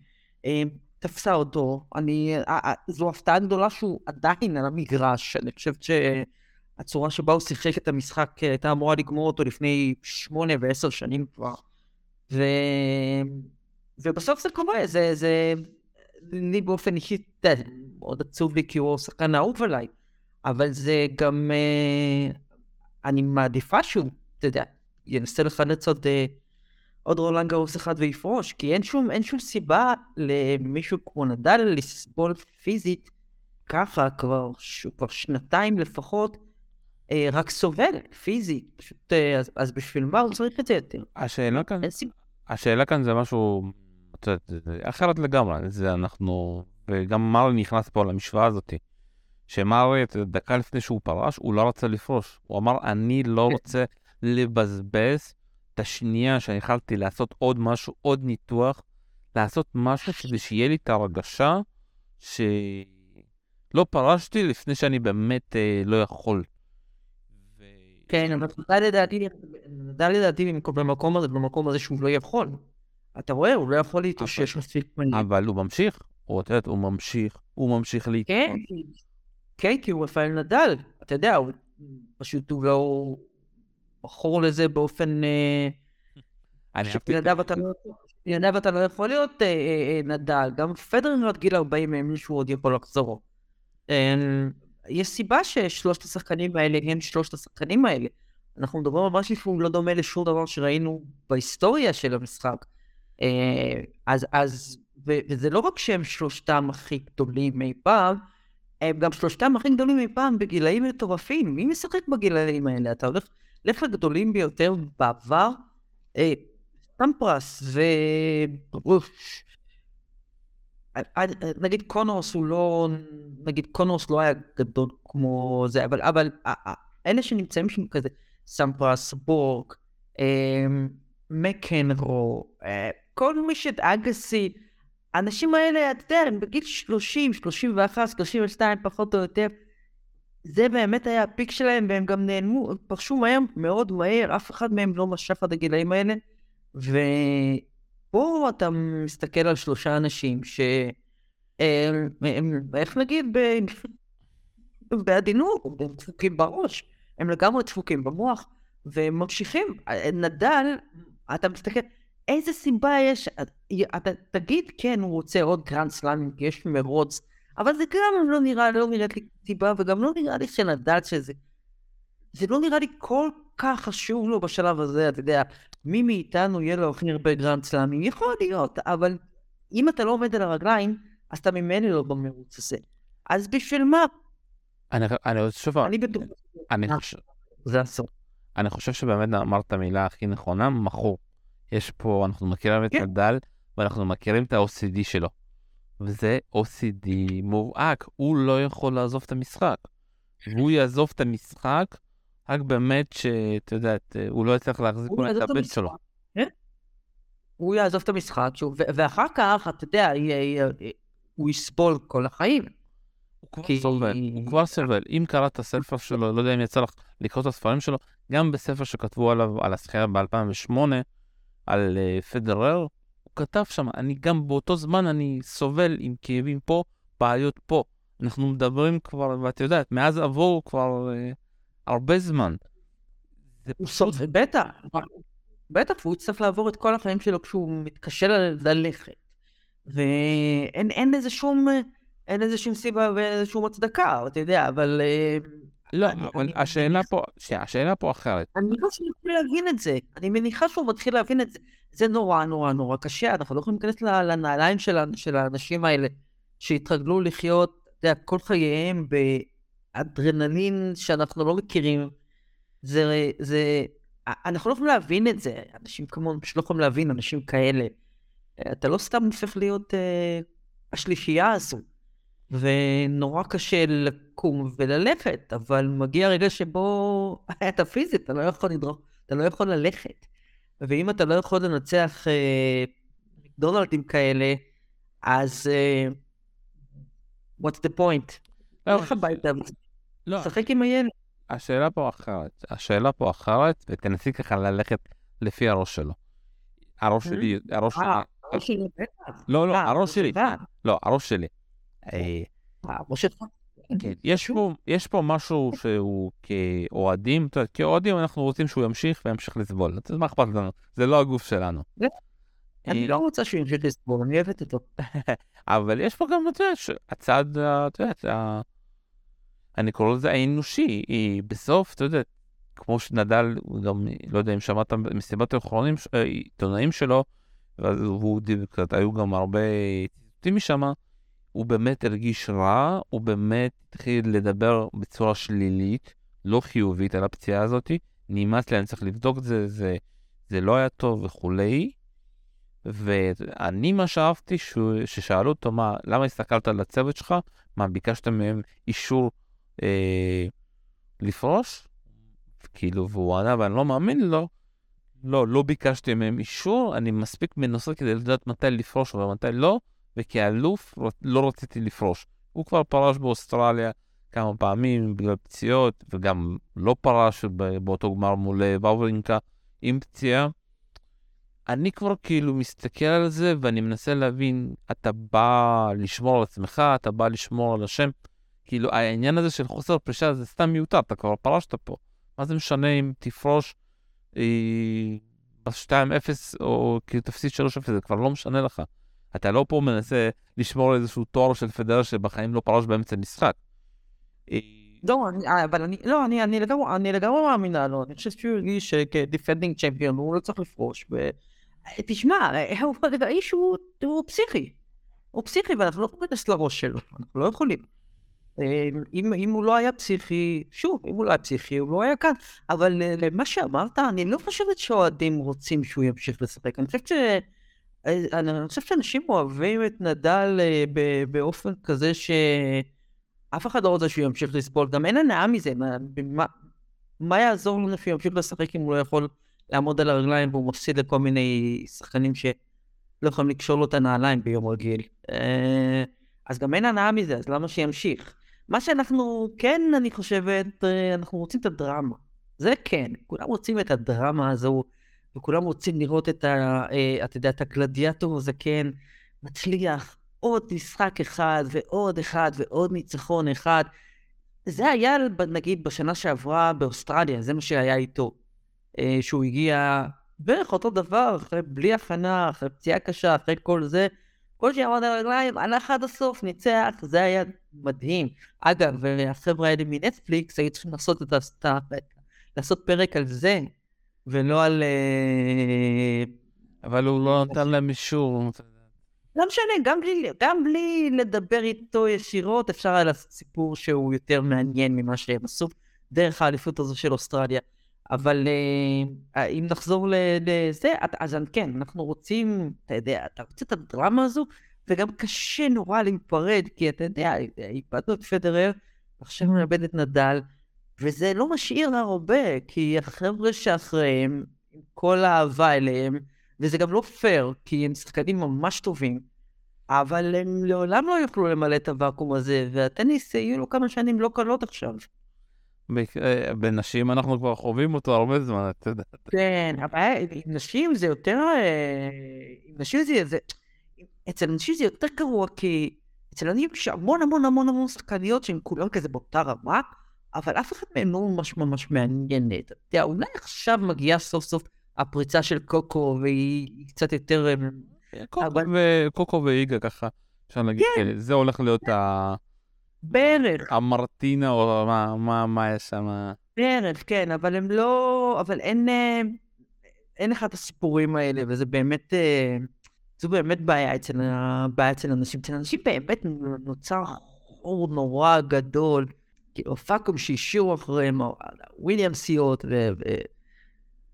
אה, תפסה אותו. אני... אה, אה, זו הפתעה גדולה שהוא עדיין על המגרש. אני חושבת שהצורה שבה הוא שיחק את המשחק אה, הייתה אמורה לגמור אותו לפני שמונה ועשר שנים כבר. ו... ובסוף זה קורה, זה... זה... לי באופן אישי, מאוד עצוב לי כי הוא שחקן אהוב עליי. אבל זה גם... אה, אני מעדיפה שהוא, אתה יודע, ינסה לחלץ עוד, אה, עוד רולנד גרוס אחד ויפרוש, כי אין שום, אין שום סיבה למישהו כמו נדל לסבול פיזית ככה כבר, שהוא כבר שנתיים לפחות, אה, רק סובל פיזית. פשוט, אה, אז, אז בשביל מה הוא צריך את זה יותר? השאלה כאן, השאלה כאן זה משהו, את יודעת, אחרת לגמרי, זה אנחנו, וגם מרלי נכנס פה למשוואה הזאתי. שמרי, דקה לפני שהוא פרש, הוא לא רצה לפרוש. הוא אמר, אני לא כן. רוצה לבזבז את השנייה שיכלתי לעשות עוד משהו, עוד ניתוח, לעשות משהו כדי שיהיה לי את הרגשה שלא פרשתי לפני שאני באמת אה, לא יכול. כן, אבל אתה לדעתי, אתה לדעתי במקום הזה, במקום הזה שהוא לא יכול. אתה רואה, הוא לא יכול להתאושש מספיק אבל הוא ממשיך, הוא, הוא ממשיך, הוא ממשיך להתאושש. כן, כן, כי הוא רפאל נדל, אתה יודע, הוא פשוט הוא לא בחור לזה באופן... אה, שבלעדיו אתה לא, אתה לא יכול להיות אה, אה, נדל, גם פדרר עד גיל 40 האמין שהוא עוד יכול לחזור. יש סיבה ששלושת השחקנים האלה הם שלושת השחקנים האלה. אנחנו מדברים על משהו שהוא לא דומה לשום דבר שראינו בהיסטוריה של המשחק. אז, אז, וזה לא רק שהם שלושתם הכי גדולים אי פעם, הם גם שלושתם הכי גדולים אי פעם בגילאים מטורפים. מי משחק בגילאים האלה? אתה הולך, לך לגדולים ביותר בעבר, אה, סטמפרס ו... נגיד קונוס הוא לא, נגיד קונוס לא היה גדול כמו זה, אבל, אבל אלה שנמצאים שם כזה, סמפרס, בורג, אה, מקנרו, אה, כל מי שאגסי, האנשים האלה, אתה יודע, הם בגיל 30, 31, 32 פחות או יותר. זה באמת היה הפיק שלהם, והם גם נעלמו, פרשו מהר, מאוד מהר, אף אחד מהם לא משך עד הגילאים האלה. ופה אתה מסתכל על שלושה אנשים ש... הם, הם, איך נגיד, ב... בעדינות, הם דפוקים בראש, הם לגמרי דפוקים במוח, והם ממשיכים. נדל, אתה מסתכל, איזה סיבה יש? אתה תגיד, כן, הוא רוצה עוד גרנד יש מרוץ, אבל זה גם לא נראה, לא נראית לי סיבה, וגם לא נראה לי שנדל שזה... זה לא נראה לי כל כך חשוב לו בשלב הזה, אתה יודע. מי מאיתנו יהיה לו הכי הרבה גרנד סלאמים? יכול להיות, אבל אם אתה לא עומד על הרגליים, אז אתה ממילא לא במרוץ הזה. אז בשביל מה? אני, אני שוב, אני בטוח. אני אה, חושב, זה אסור. אני חושב שבאמת אמרת המילה הכי נכונה, מכור. יש פה, אנחנו מכירים את כן. נדל, ואנחנו מכירים את ה-OCD שלו. וזה OCD מובהק, הוא לא יכול לעזוב את המשחק. הוא יעזוב את המשחק, רק באמת שאת יודעת, הוא לא יצטרך להחזיק אולי את את הבן. שלו. כן? הוא יעזוב את המשחק, ואחר כך, אתה יודע, יהיה- יהיה- הוא יסבול כל החיים. הוא כבר כי- סובל, הוא כבר סובל. אם קראת ספר שלו, לא יודע אם יצא לך לקרוא את הספרים שלו, גם בספר שכתבו עליו, על השחייה ב-2008, על אה, פדרר, הוא כתב שם, אני גם באותו זמן אני סובל עם כאבים פה, בעיות פה. אנחנו מדברים כבר, ואת יודעת, מאז עבור כבר אה, הרבה זמן. זה הוא פשוט, בטח. בטח, והוא יצטרך לעבור את כל החיים שלו כשהוא מתקשה ללכת. ואין אין לזה שום, אין לזה שום סיבה ואין שום הצדקה, אתה יודע, אבל... אה, לא, אני- אבל אני- השאלה פה, שנייה, השאלה פה אחרת. אני מניחה שהוא מתחיל להבין את זה. אני מניחה שהוא מתחיל להבין את זה. זה נורא נורא נורא קשה, אנחנו לא יכולים להיכנס לנעליים של, של האנשים האלה, שהתרגלו לחיות, אתה יודע, כל חייהם באדרנלין שאנחנו לא מכירים. זה, זה, אנחנו לא יכולים להבין את זה. אנשים כמונו פשוט לא יכולים להבין, אנשים כאלה. אתה לא סתם הופך להיות אה, השלישייה הזו. ונורא קשה לקום וללכת, אבל מגיע רגע שבו אתה פיזית, אתה לא יכול לדרוך, אתה לא יכול ללכת. ואם אתה לא יכול לנצח אה, מקדונלדים כאלה, אז אה, what's the point? לא, לך הביתה, לא, שחק עם הילד. השאלה פה אחרת. השאלה פה אחרת, ותנסי ככה ללכת לפי הראש שלו. הראש שלי, הראש שלי, אה, הראש שלי בטח. לא, לא, אה, הראש שלי, אה, לא, הראש שלי. אה, הראש שלך. כן, יש פה, יש פה משהו שהוא כאוהדים, אתה יודע, כאוהדים אנחנו רוצים שהוא ימשיך וימשיך לסבול. מה אכפת לנו? זה לא הגוף שלנו. אני אה, לא רוצה שהוא ימשיך לסבול, אני אוהבת אותו. אבל יש פה גם, אתה יודע, הצד, ה- אתה יודע, ה- אני קורא לזה האנושי, היא בסוף, אתה יודע, כמו שנדל, גם, לא יודע אם שמעת במסיבת האחרונים, אה, עיתונאים שלו, ואז הוא דיבר קצת, היו גם הרבה ציטוטים משם, הוא באמת הרגיש רע, הוא באמת התחיל לדבר בצורה שלילית, לא חיובית על הפציעה הזאת, נמאס לי, אני צריך לבדוק את זה, זה, זה לא היה טוב וכולי. ואני מה שאהבתי, ששאלו אותו, מה, למה הסתכלת על הצוות שלך? מה, ביקשת מהם אישור אה, לפרוש? כאילו, והוא ענה, ואני לא מאמין לו, לא, לא ביקשתי מהם אישור, אני מספיק מנוסה כדי לדעת מתי לפרוש ומתי לא, וכאלוף לא רציתי לפרוש. הוא כבר פרש באוסטרליה כמה פעמים בגלל פציעות, וגם לא פרש באותו גמר מול אה, וורינקה עם פציעה. אני כבר כאילו מסתכל על זה ואני מנסה להבין, אתה בא לשמור על עצמך, אתה בא לשמור על השם. כאילו העניין הזה של חוסר פרישה זה סתם מיותר, אתה כבר פרשת פה. מה זה משנה אם תפרוש אה, ב-2-0 או כאילו תפסיד 3-0, זה כבר לא משנה לך. אתה לא פה מנסה לשמור על איזשהו תואר של פדרר שבחיים לא פרש באמצע משחק. אה, לא, אה, אבל אני, לא, אני, אני לגמרי, אני לגמרי מאמינה לו, אני חושב שהוא הרגיש שכ defending champion הוא לא צריך לפרוש. ו... תשמע, אה, הוא- האיש הוא, הוא פסיכי. הוא פסיכי ואנחנו לא יכולים להיכנס לראש שלו, אנחנו לא יכולים. אה, אם, אם הוא לא היה פסיכי, שוב, אם הוא לא היה פסיכי, הוא לא היה כאן. אבל אה, למה שאמרת, אני לא חושבת שאוהדים רוצים שהוא ימשיך לשחק. אני חושבת ש... אה, אני חושב שאנשים אוהבים את נדל אה, באופן כזה ש... אף אחד לא רוצה שהוא ימשיך לסבול, גם אין הנאה מזה, מה, מה, מה יעזור לנו שהוא ימשיך לשחק אם הוא לא יכול לעמוד על הרגליים והוא מפסיד לכל מיני שחקנים שלא יכולים לקשור לו את הנעליים ביום רגיל. אז גם אין הנאה מזה, אז למה שימשיך? מה שאנחנו, כן, אני חושבת, אה, אנחנו רוצים את הדרמה. זה כן, כולם רוצים את הדרמה הזו, וכולם רוצים לראות את ה... אה, את הגלדיאטור הזה, כן, מצליח. עוד משחק אחד ועוד אחד ועוד ניצחון אחד. זה היה נגיד בשנה שעברה באוסטרליה, זה מה שהיה איתו. אה, שהוא הגיע בערך אותו דבר, אחרי, בלי הכנה, אחרי פציעה קשה, אחרי כל זה. כל שיעמוד על הרגליים, הלך עד הסוף, ניצח, זה היה מדהים. אגב, והחבר'ה האלה מנטפליקס היו צריכים לעשות את ה... לעשות פרק על זה, ולא על... אה, אבל הוא לא נתן להם אישור. לא משנה, גם בלי, גם בלי לדבר איתו ישירות, אפשר היה לעשות סיפור שהוא יותר מעניין ממה שהם עשו, דרך האליפות הזו של אוסטרליה. אבל אה, אם נחזור לזה, אז כן, אנחנו רוצים, אתה יודע, אתה רוצה את הדרמה הזו, וגם קשה נורא להיפרד, כי אתה יודע, איבדנו את פדרר, עכשיו נאבד את נדל, וזה לא משאיר הרבה, כי החבר'ה שאחריהם, עם כל האהבה אליהם, וזה גם לא פייר, כי הם שחקנים ממש טובים, אבל הם לעולם לא יוכלו למלא את הוואקום הזה, והטניס יהיו לו כמה שנים לא קלות עכשיו. אה, בנשים אנחנו כבר חווים אותו הרבה זמן, אתה יודע. כן, אבל עם נשים זה יותר... אה, עם נשים זה... זה... אצל נשים זה יותר גרוע, כי אצל נשים יש המון המון המון המון שחקניות שהן כולן כזה באותה רמה, אבל אף אחד מהן לא ממש ממש מעניינת. אתה יודע, אולי עכשיו מגיעה סוף סוף הפריצה של קוקו, והיא קצת יותר... אה, קוקו ויגה ככה, אפשר להגיד, כן. זה הולך להיות ה... בערך. המרטינה, או מה, מה, מה יש שם? בערך, כן, אבל הם לא... אבל אין... אה, אין לך את הסיפורים האלה, וזה באמת... אה, זו באמת בעיה אצל, בעיה אצל אנשים. אצל אנשים באמת נוצר חור נורא גדול. כאילו, פאקום שהשאירו אחריהם, וויליאמסיות, ו...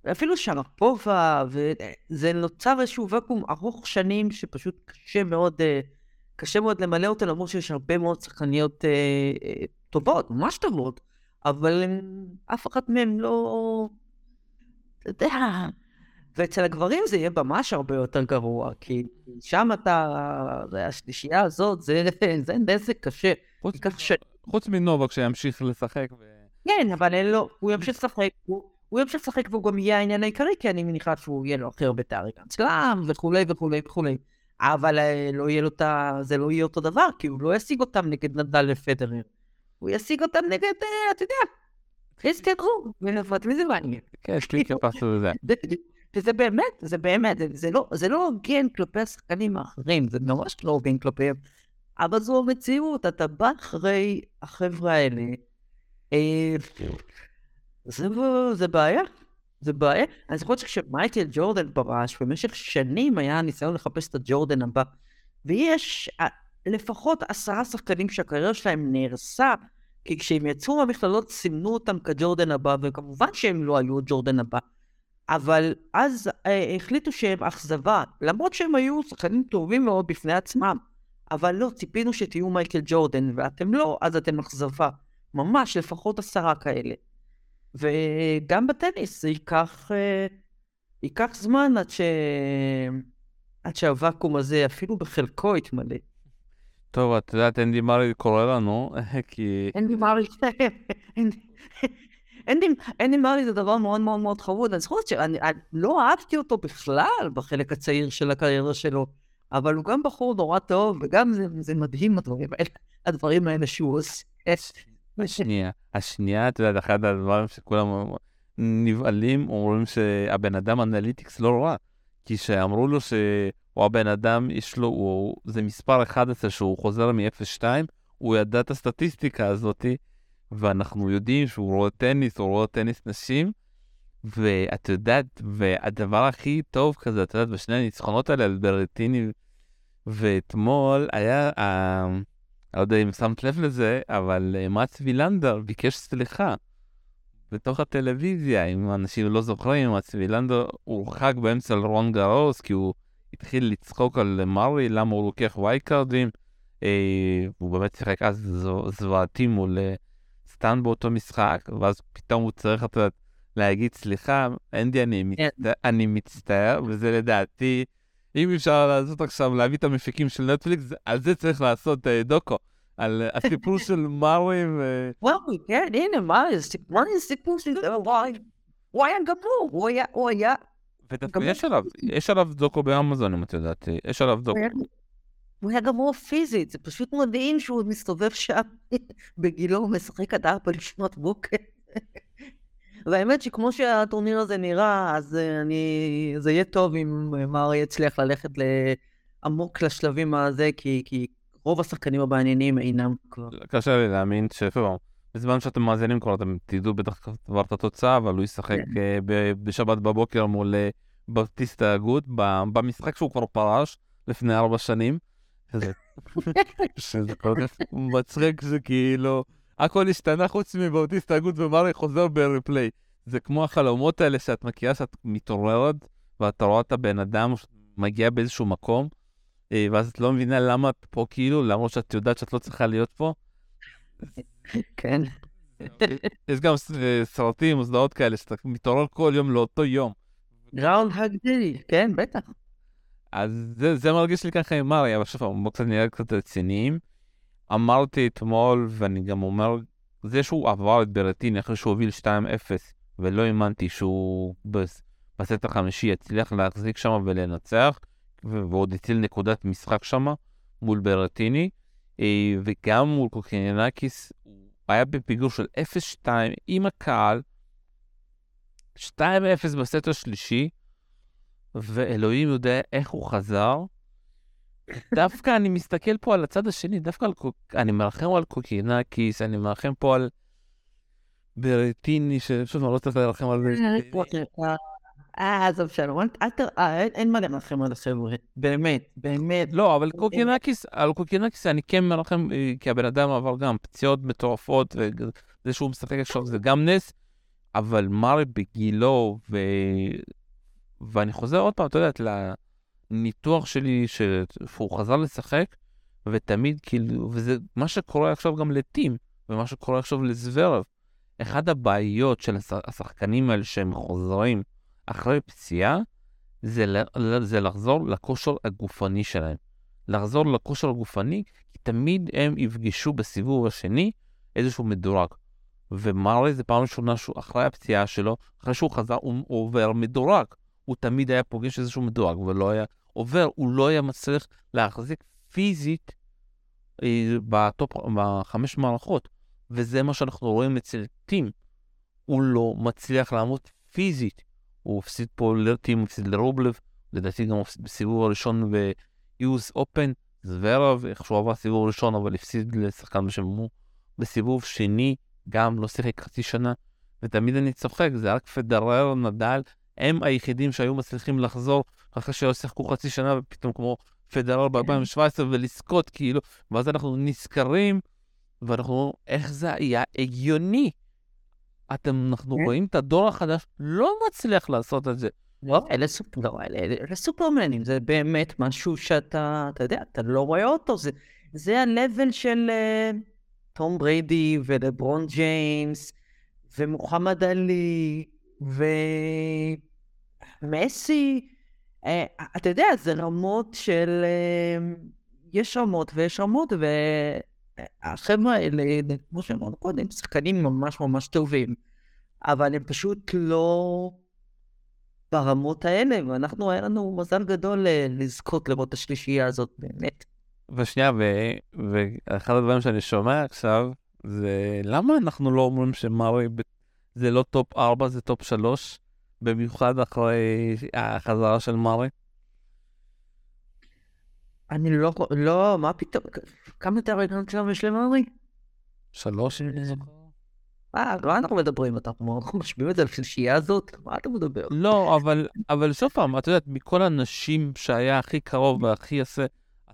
ואפילו שרפובה, וזה נוצר איזשהו ואקום ארוך שנים שפשוט קשה מאוד, אה, קשה מאוד למלא אותו, למרות שיש הרבה מאוד שחקניות אה, אה, טובות, ממש טובות, אבל הם, אף אחת מהן לא... אתה יודע, ואצל הגברים זה יהיה ממש הרבה יותר גרוע, כי שם אתה, השלישייה הזאת, זה, זה נזק קשה. חוץ, ש... חוץ מנובק שימשיך לשחק. ו... כן, אבל אין לו, הוא ימשיך לשחק, הוא... הוא ימשיך לשחק והוא גם יהיה העניין העיקרי, כי אני מניחה שהוא יהיה לו הכי הרבה תארי גרנד וכולי וכולי וכולי. אבל אה, לא יהיה לו את ה... זה לא יהיה אותו דבר, כי הוא לא ישיג אותם נגד נדל ופדרר. הוא ישיג אותם נגד, אה, אתה יודע, הסתדרו, ונפרד מזה מעניין. כן, שטיקר פסו וזה. וזה באמת, זה באמת, זה לא, זה לא הוגן כלפי השחקנים האחרים, זה ממש לא הוגן כלפיהם. אבל זו המציאות, אתה בא אחרי החבר'ה האלה, אה, זה, זה בעיה, זה בעיה. אני זוכר שכשמייקל ג'ורדן פרש, במשך שנים היה ניסיון לחפש את הג'ורדן הבא, ויש אה, לפחות עשרה שחקנים שהקריירה שלהם נהרסה, כי כשהם יצאו מהמכללות סימנו אותם כג'ורדן הבא, וכמובן שהם לא היו ג'ורדן הבא. אבל אז אה, החליטו שהם אכזבה, למרות שהם היו שחקנים טובים מאוד בפני עצמם. אבל לא, ציפינו שתהיו מייקל ג'ורדן, ואתם לא, אז אתם אכזבה. ממש, לפחות עשרה כאלה. וגם בטניס זה ייקח, אה, ייקח זמן עד, ש... עד שהוואקום הזה אפילו בחלקו יתמלא. טוב, את יודעת, אנדי מארי קורא לנו, כי... אנדי מארי, אנדי מארי זה דבר מאוד מאוד מאוד חבוד. אני זוכרת שאני לא אהבתי אותו בכלל בחלק הצעיר של הקריירה שלו, אבל הוא גם בחור נורא טוב, וגם זה, זה מדהים הדברים האלה, הדברים האלה שהוא עושה. השנייה, השנייה, אתה יודע, אחד הדברים שכולם נבהלים, אומרים שהבן אדם analytics לא רע. כי שאמרו לו שהוא הבן אדם, יש לו, הוא, זה מספר 11 שהוא חוזר מ-0-2, הוא ידע את הסטטיסטיקה הזאתי, ואנחנו יודעים שהוא רואה טניס, הוא רואה טניס נשים, ואת יודעת, והדבר הכי טוב כזה, את יודעת, בשני הניצחונות האלה על ברטיני, ואתמול היה, אני לא יודע אם שמת לב לזה, אבל אה, מאטס וילנדר ביקש סליחה. בתוך הטלוויזיה, אם אנשים לא זוכרים, מאץ וילנדר הורחק באמצע על רון גרוס, כי הוא התחיל לצחוק על מארי, למה הוא לוקח וייקרדים. אה, הוא באמת שיחק אז זוועתי מול אה, סטן באותו משחק, ואז פתאום הוא צריך אתה, להגיד סליחה, אנדי, אני, כן. אני מצטער, וזה לדעתי... אם אפשר לעשות עכשיו, להביא את המפיקים של נטפליקס, על זה צריך לעשות uh, דוקו. על uh, הסיפור של מארי ו... וואו, כן, הנה, מארי זה? סיפור של... הוא היה גמור, הוא היה, הוא היה... יש עליו, יש עליו דוקו באמזון, אם את יודעת, יש עליו דוקו. הוא היה גמור פיזית, זה פשוט מדהים שהוא מסתובב שם. בגילו, משחק עד ארבע לפנות בוקר. והאמת שכמו שהטורניר הזה נראה, אז אה, אני... זה יהיה טוב אם מארי יצליח ללכת עמוק לשלבים הזה, כי, כי רוב השחקנים המעניינים אינם כבר. קשה לי להאמין שפעם, בזמן שאתם מאזינים כבר, אתם תדעו בטח כבר את התוצאה, אבל הוא ישחק כן. אה, בשבת בבוקר מול אה, באפטיסטה הגות, במשחק שהוא כבר פרש לפני ארבע שנים. כך מצחיק שכאילו, הכל השתנה חוץ מבאוטיסטה הגות ומרי חוזר בריפליי. זה כמו החלומות האלה שאת מכירה שאת מתעוררת, ואת רואה את הבן אדם מגיע באיזשהו מקום, אה, ואז את לא מבינה למה את פה כאילו, למרות שאת יודעת שאת לא צריכה להיות פה. כן. יש גם אה, סרטים, סדרות כאלה, שאתה מתעורר כל יום לאותו יום. גראונד הגדילי, כן, בטח. אז זה, זה מרגיש לי ככה עם מרי, אבל שוב, בואו קצת נראה קצת רציניים. אמרתי אתמול, ואני גם אומר, זה שהוא עבר את ברטיני אחרי שהוא הוביל 2-0, ולא האמנתי שהוא בס- בסט החמישי יצליח להחזיק שם ולנצח, ועוד הציל נקודת משחק שם מול ברטיני, אה, וגם מול קוקינקיס, הוא היה בפיגור של 0-2 עם הקהל, 2-0 בסט השלישי, ואלוהים יודע איך הוא חזר. דווקא אני מסתכל פה על הצד השני, דווקא על, קוק- אני מרחם על קוקינקיס, אני מרחם פה על ברטיני, ששוב, אני לא צריך לרחם על ברטיני. אה, עזוב שלום. אה, אין- מה לרחם על החבר'ה. באמת, באמת. לא, אבל קוקינקיס, על קוקינקיס אני כן מרחם, אה, כי הבן אדם עבר גם פציעות מטורפות, וזה שהוא משחק עכשיו זה גם נס, אבל מרי בגילו, ו... ואני חוזר עוד פעם, אתה יודעת, לניתוח שלי, שהוא חזר לשחק, ותמיד כאילו, וזה מה שקורה עכשיו גם לתים, ומה שקורה עכשיו לזוורב. אחד הבעיות של הש- השחקנים האלה שהם חוזרים אחרי פציעה, זה, זה לחזור לכושר הגופני שלהם. לחזור לכושר הגופני, כי תמיד הם יפגשו בסיבוב השני איזשהו מדורג. ומרי זה פעם ראשונה שהוא אחרי הפציעה שלו, אחרי שהוא חזר, הוא, הוא עובר מדורג. הוא תמיד היה פוגש איזשהו מדורג, ולא היה עובר, הוא לא היה מצליח להחזיק פיזית אה, בטופ, בחמש מערכות. וזה מה שאנחנו רואים אצל טים. הוא לא מצליח לעמוד פיזית. הוא הפסיד פה לטים, הוא הפסיד לרובלב, לדעתי גם בסיבוב הראשון ב-US Open, זוורב, איך שהוא עבר סיבוב ראשון, אבל הפסיד לשחקן בשם מו. בסיבוב שני, גם לא שיחק חצי שנה, ותמיד אני צוחק, זה רק פדרר, נדל, הם היחידים שהיו מצליחים לחזור אחרי שלא שיחקו חצי שנה, ופתאום כמו פדרר ב-2017 ולזכות, כאילו, ואז אנחנו נזכרים, ואנחנו אומרים, איך זה היה הגיוני. אתם, אנחנו כן. רואים את הדור החדש לא מצליח לעשות את זה. לא, אלה סופ- לא, אלה- סופרמנים, זה באמת משהו שאתה, אתה יודע, אתה לא רואה אותו, זה, זה ה-level של אה, תום בריידי ולברון ג'יימס ומוחמד עלי ומסי, אתה יודע, זה רמות של, אה, יש רמות ויש רמות, והחבר'ה האלה, כמו שאמרנו קודם, שחקנים ממש ממש טובים, אבל הם פשוט לא... ברמות האלה, ואנחנו, היה לנו מזל גדול אה, לזכות לראות השלישייה הזאת, באמת. ושנייה, ואחד הדברים שאני שומע עכשיו, זה למה אנחנו לא אומרים ב- זה לא טופ 4, זה טופ 3, במיוחד אחרי החזרה של מרי? אני לא, לא, מה פתאום, כמה יותר רגעים שלנו יש למרי? שלוש, אני זוכר. אה, לא אנחנו מדברים, אנחנו משמיעים את זה לשלישייה הזאת? מה אתה מדבר? לא, אבל, אבל שוב פעם, את יודעת, מכל הנשים שהיה הכי קרוב והכי יפה...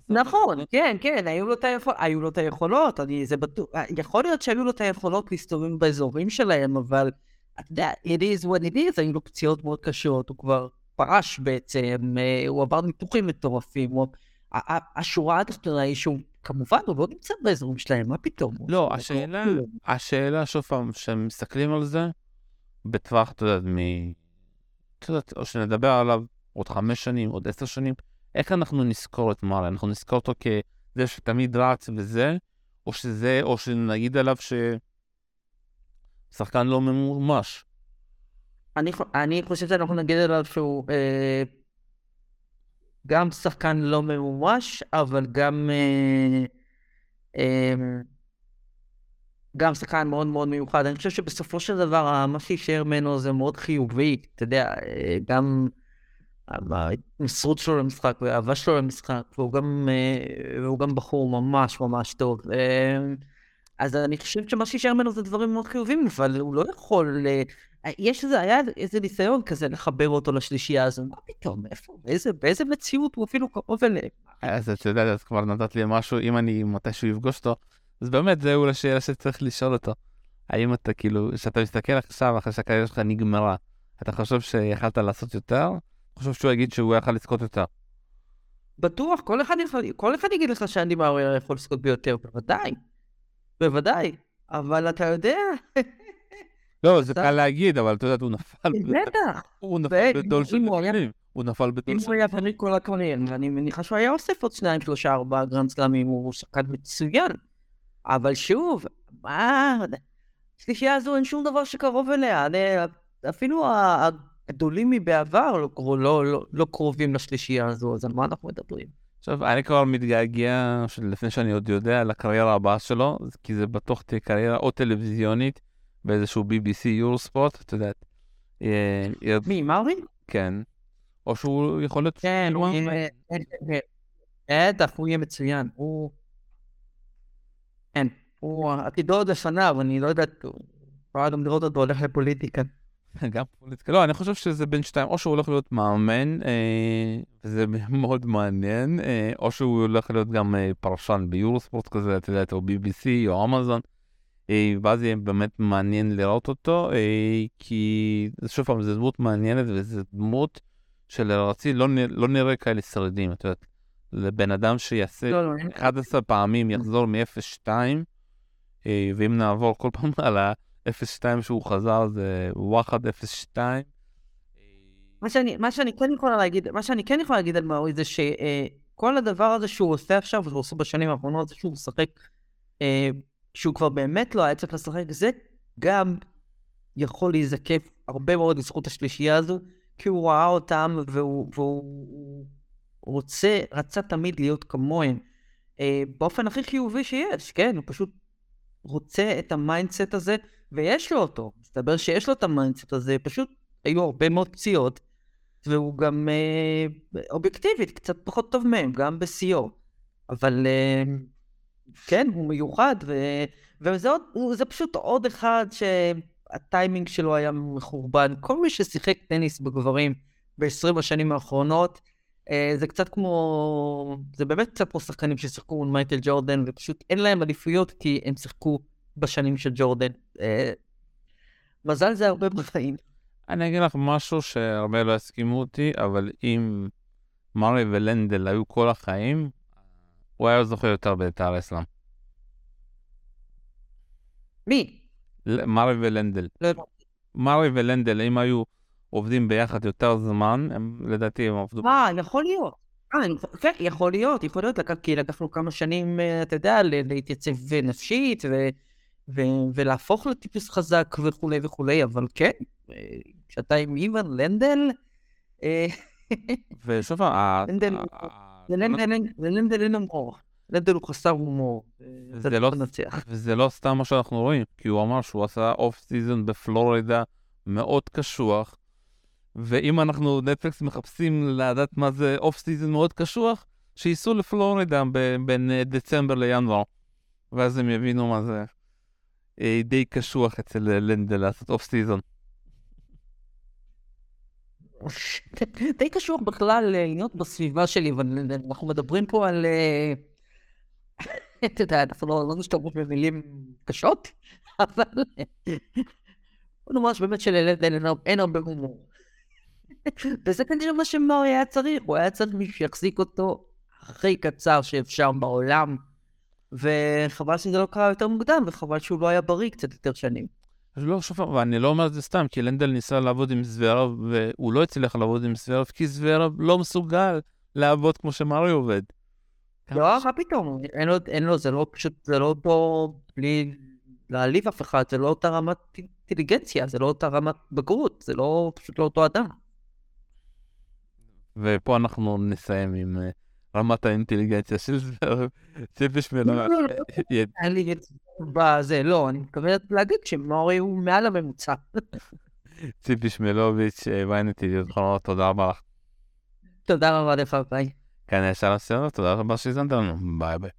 נכון, כן, כן, היו לו את היכולות, היו לו את היכולות, אני, זה בטוח, יכול להיות שהיו לו את היכולות להסתובב באזורים שלהם, אבל, אתה יודע, it is what it is, היו לו פציעות מאוד קשות, הוא כבר פרש בעצם, אה, הוא עבר ניתוחים מטורפים, הוא... השורה התחתונה היא שהוא, כמובן, הוא לא נמצא באזורים שלהם, מה פתאום? לא, השאלה, השאלה, שוב פעם, כשמסתכלים על זה, בטווח, אתה יודעת, מ... אתה יודעת, או שנדבר עליו עוד חמש שנים, עוד עשר שנים, איך אנחנו נזכור את מרי? אנחנו נזכור אותו כזה שתמיד רץ וזה, או שזה, או שנגיד עליו ששחקן לא ממומש. אני, אני חושב שאנחנו נגיד עליו שהוא אה, גם שחקן לא ממומש, אבל גם, אה, אה, גם שחקן מאוד מאוד מיוחד. אני חושב שבסופו של דבר, מה שיישאר ממנו זה מאוד חיובי. אתה יודע, אה, גם ההתמסרות שלו למשחק והאהבה שלו למשחק, והוא גם, אה, והוא גם בחור ממש ממש טוב. אה, אז אני חושבת שמה שישאר ממנו זה דברים מאוד חיובים, אבל הוא לא יכול... אה, יש איזה, היה איזה ניסיון כזה לחבר אותו לשלישייה הזו, מה פתאום, איפה, באיזה, באיזה מציאות הוא אפילו קרוב אליהם. אז אתה יודע, אז כבר נתת לי משהו, אם אני מתישהו אפגוש אותו, אז באמת זה אולי שאלה שצריך לשאול אותו. האם אתה כאילו, כשאתה מסתכל עכשיו, אחרי שהקריירה שלך נגמרה, אתה חושב שיכלת לעשות יותר? חושב שהוא יגיד שהוא יכל לזכות יותר? בטוח, כל אחד, יכול, כל אחד יגיד לך שאנדי מארי יכול לזכות ביותר, בוודאי. בוודאי. אבל אתה יודע... לא, זה קל להגיד, אבל אתה יודע, הוא נפל... בטח. הוא נפל בדור של נפילים. הוא נפל בדור של... אם הוא היה בריא כל הקריירה, ואני מניחה שהוא היה אוסף עוד שניים, שלושה, ארבעה גרנד סלאמים, הוא שחקן מצוין. אבל שוב, מה... השלישייה הזו אין שום דבר שקרוב אליה. אפילו הגדולים מבעבר לא, לא, לא, לא קרובים לשלישייה הזו, אז על מה אנחנו מדברים? עכשיו, אני כבר מתגעגע, לפני שאני עוד יודע, לקריירה הבאה שלו, כי זה בטוח תהיה קריירה או טלוויזיונית באיזשהו BBC יורוספורט, את יודעת. אה, מי, מרי? כן. או שהוא יכול להיות... כן, הוא יהיה... בטח, הוא יהיה מצוין. הוא... כן, הוא עתידו עוד לפניו, אני לא יודעת, הוא יכולה גם לראות אותו הולך לפוליטיקה. גם פוליטיקה. לא, אני חושב שזה בין שתיים, או שהוא הולך להיות מאמן, אה, וזה מאוד מעניין, אה, או שהוא הולך להיות גם אה, פרשן ביורוספורט כזה, אתה יודע, או BBC או אמזון, אה, ואז יהיה באמת מעניין לראות אותו, אה, כי שוב פעם, זו דמות מעניינת, וזו דמות שלרצי לא, לא נראה כאלה שרידים, את יודעת. לבן אדם שיעשה לא, לא, 11 פעמים יחזור מ-0-2, אה, ואם נעבור כל פעם על ה... 0-2 שהוא חזר זה וואחד 0-2. מה שאני, מה שאני כן יכולה להגיד, מה שאני כן יכולה להגיד על מאורי זה שכל אה, הדבר הזה שהוא עושה עכשיו, ושהוא עושה בשנים האחרונות, זה שהוא משחק, אה, שהוא כבר באמת לא היה צריך לשחק, זה גם יכול להיזקף הרבה מאוד לזכות השלישייה הזו, כי הוא ראה אותם והוא, והוא רוצה, רצה תמיד להיות כמוהם. אה, באופן הכי חיובי שיש, כן, הוא פשוט רוצה את ה mindset הזה, ויש לו אותו. מסתבר שיש לו את ה mindset הזה, פשוט היו הרבה מאוד פציעות, והוא גם אה, אובייקטיבית קצת פחות טוב מהם, גם בשיאו. אבל אה, כן, הוא מיוחד, ו... וזה עוד, זה פשוט עוד אחד שהטיימינג שלו היה מחורבן. כל מי ששיחק טניס בגברים ב-20 השנים האחרונות, זה קצת כמו, זה באמת קצת כמו שחקנים ששיחקו מול מייקל ג'ורדן, ופשוט אין להם אליפויות כי הם שיחקו בשנים של ג'ורדן. אה, מזל זה הרבה בחיים. אני אגיד לך משהו שהרבה לא יסכימו אותי, אבל אם מרי ולנדל היו כל החיים, הוא היה זוכר יותר בית"ר אסלאם. מי? מרי ולנדל. לא מרי ולנדל, אם היו עובדים ביחד יותר זמן, הם לדעתי הם עבדו... אה, יכול להיות. אה, כן, יכול להיות, יכול להיות, כי לקחנו כמה שנים, אה, אתה יודע, להתייצב נפשית, ו... ו- ולהפוך לטיפוס חזק וכולי וכולי, אבל כן, כשאתה עם איוון לנדל... אה, ושוב, לנדל אין הומור. לנדל הוא חסר הומור. לא וזה לא סתם מה שאנחנו רואים, כי הוא אמר שהוא עשה off season בפלורידה מאוד קשוח, ואם אנשי נטפליקס מחפשים לדעת מה זה off season מאוד קשוח, שייסעו לפלורידה בין דצמבר לינואר, ואז הם יבינו מה זה. אה, די קשוח אצל לנדל לעשות אוף סיזון. די קשוח בכלל להיות בסביבה שלי, אבל אנחנו מדברים פה על... אה, אתה יודע, אנחנו לא נשתמש במילים קשות, אבל... בוא נאמר שבאמת שללנדל אין הרבה הומור. וזה כנראה מה שמאור היה צריך, הוא היה צריך מישהו שיחזיק אותו הכי קצר שאפשר בעולם. וחבל שזה לא קרה יותר מוקדם, וחבל שהוא לא היה בריא קצת יותר שנים. לא, שוב, ואני לא אומר את זה סתם, כי לנדל ניסה לעבוד עם זוורב, והוא לא הצליח לעבוד עם זוורב, כי זוורב לא מסוגל לעבוד כמו שמרי עובד. לא, מה פתאום, אין לו, אין לו, זה לא פשוט, זה לא אותו, בלי להעליב אף אחד, זה לא אותה רמת אינטליגנציה, זה לא אותה רמת בגרות, זה לא, פשוט לא אותו אדם. ופה אנחנו נסיים עם... Uh... רמת האינטליגנציה של זוורב, ציפי שמלוביץ'. לא, אני מתכוונת להגיד שמורי הוא מעל הממוצע. ציפי שמלוביץ', ynet ידיעות אחרונות, תודה רבה לך. תודה רבה לך, ביי. כאן ישר הסרט, תודה רבה שהאזנת לנו, ביי ביי.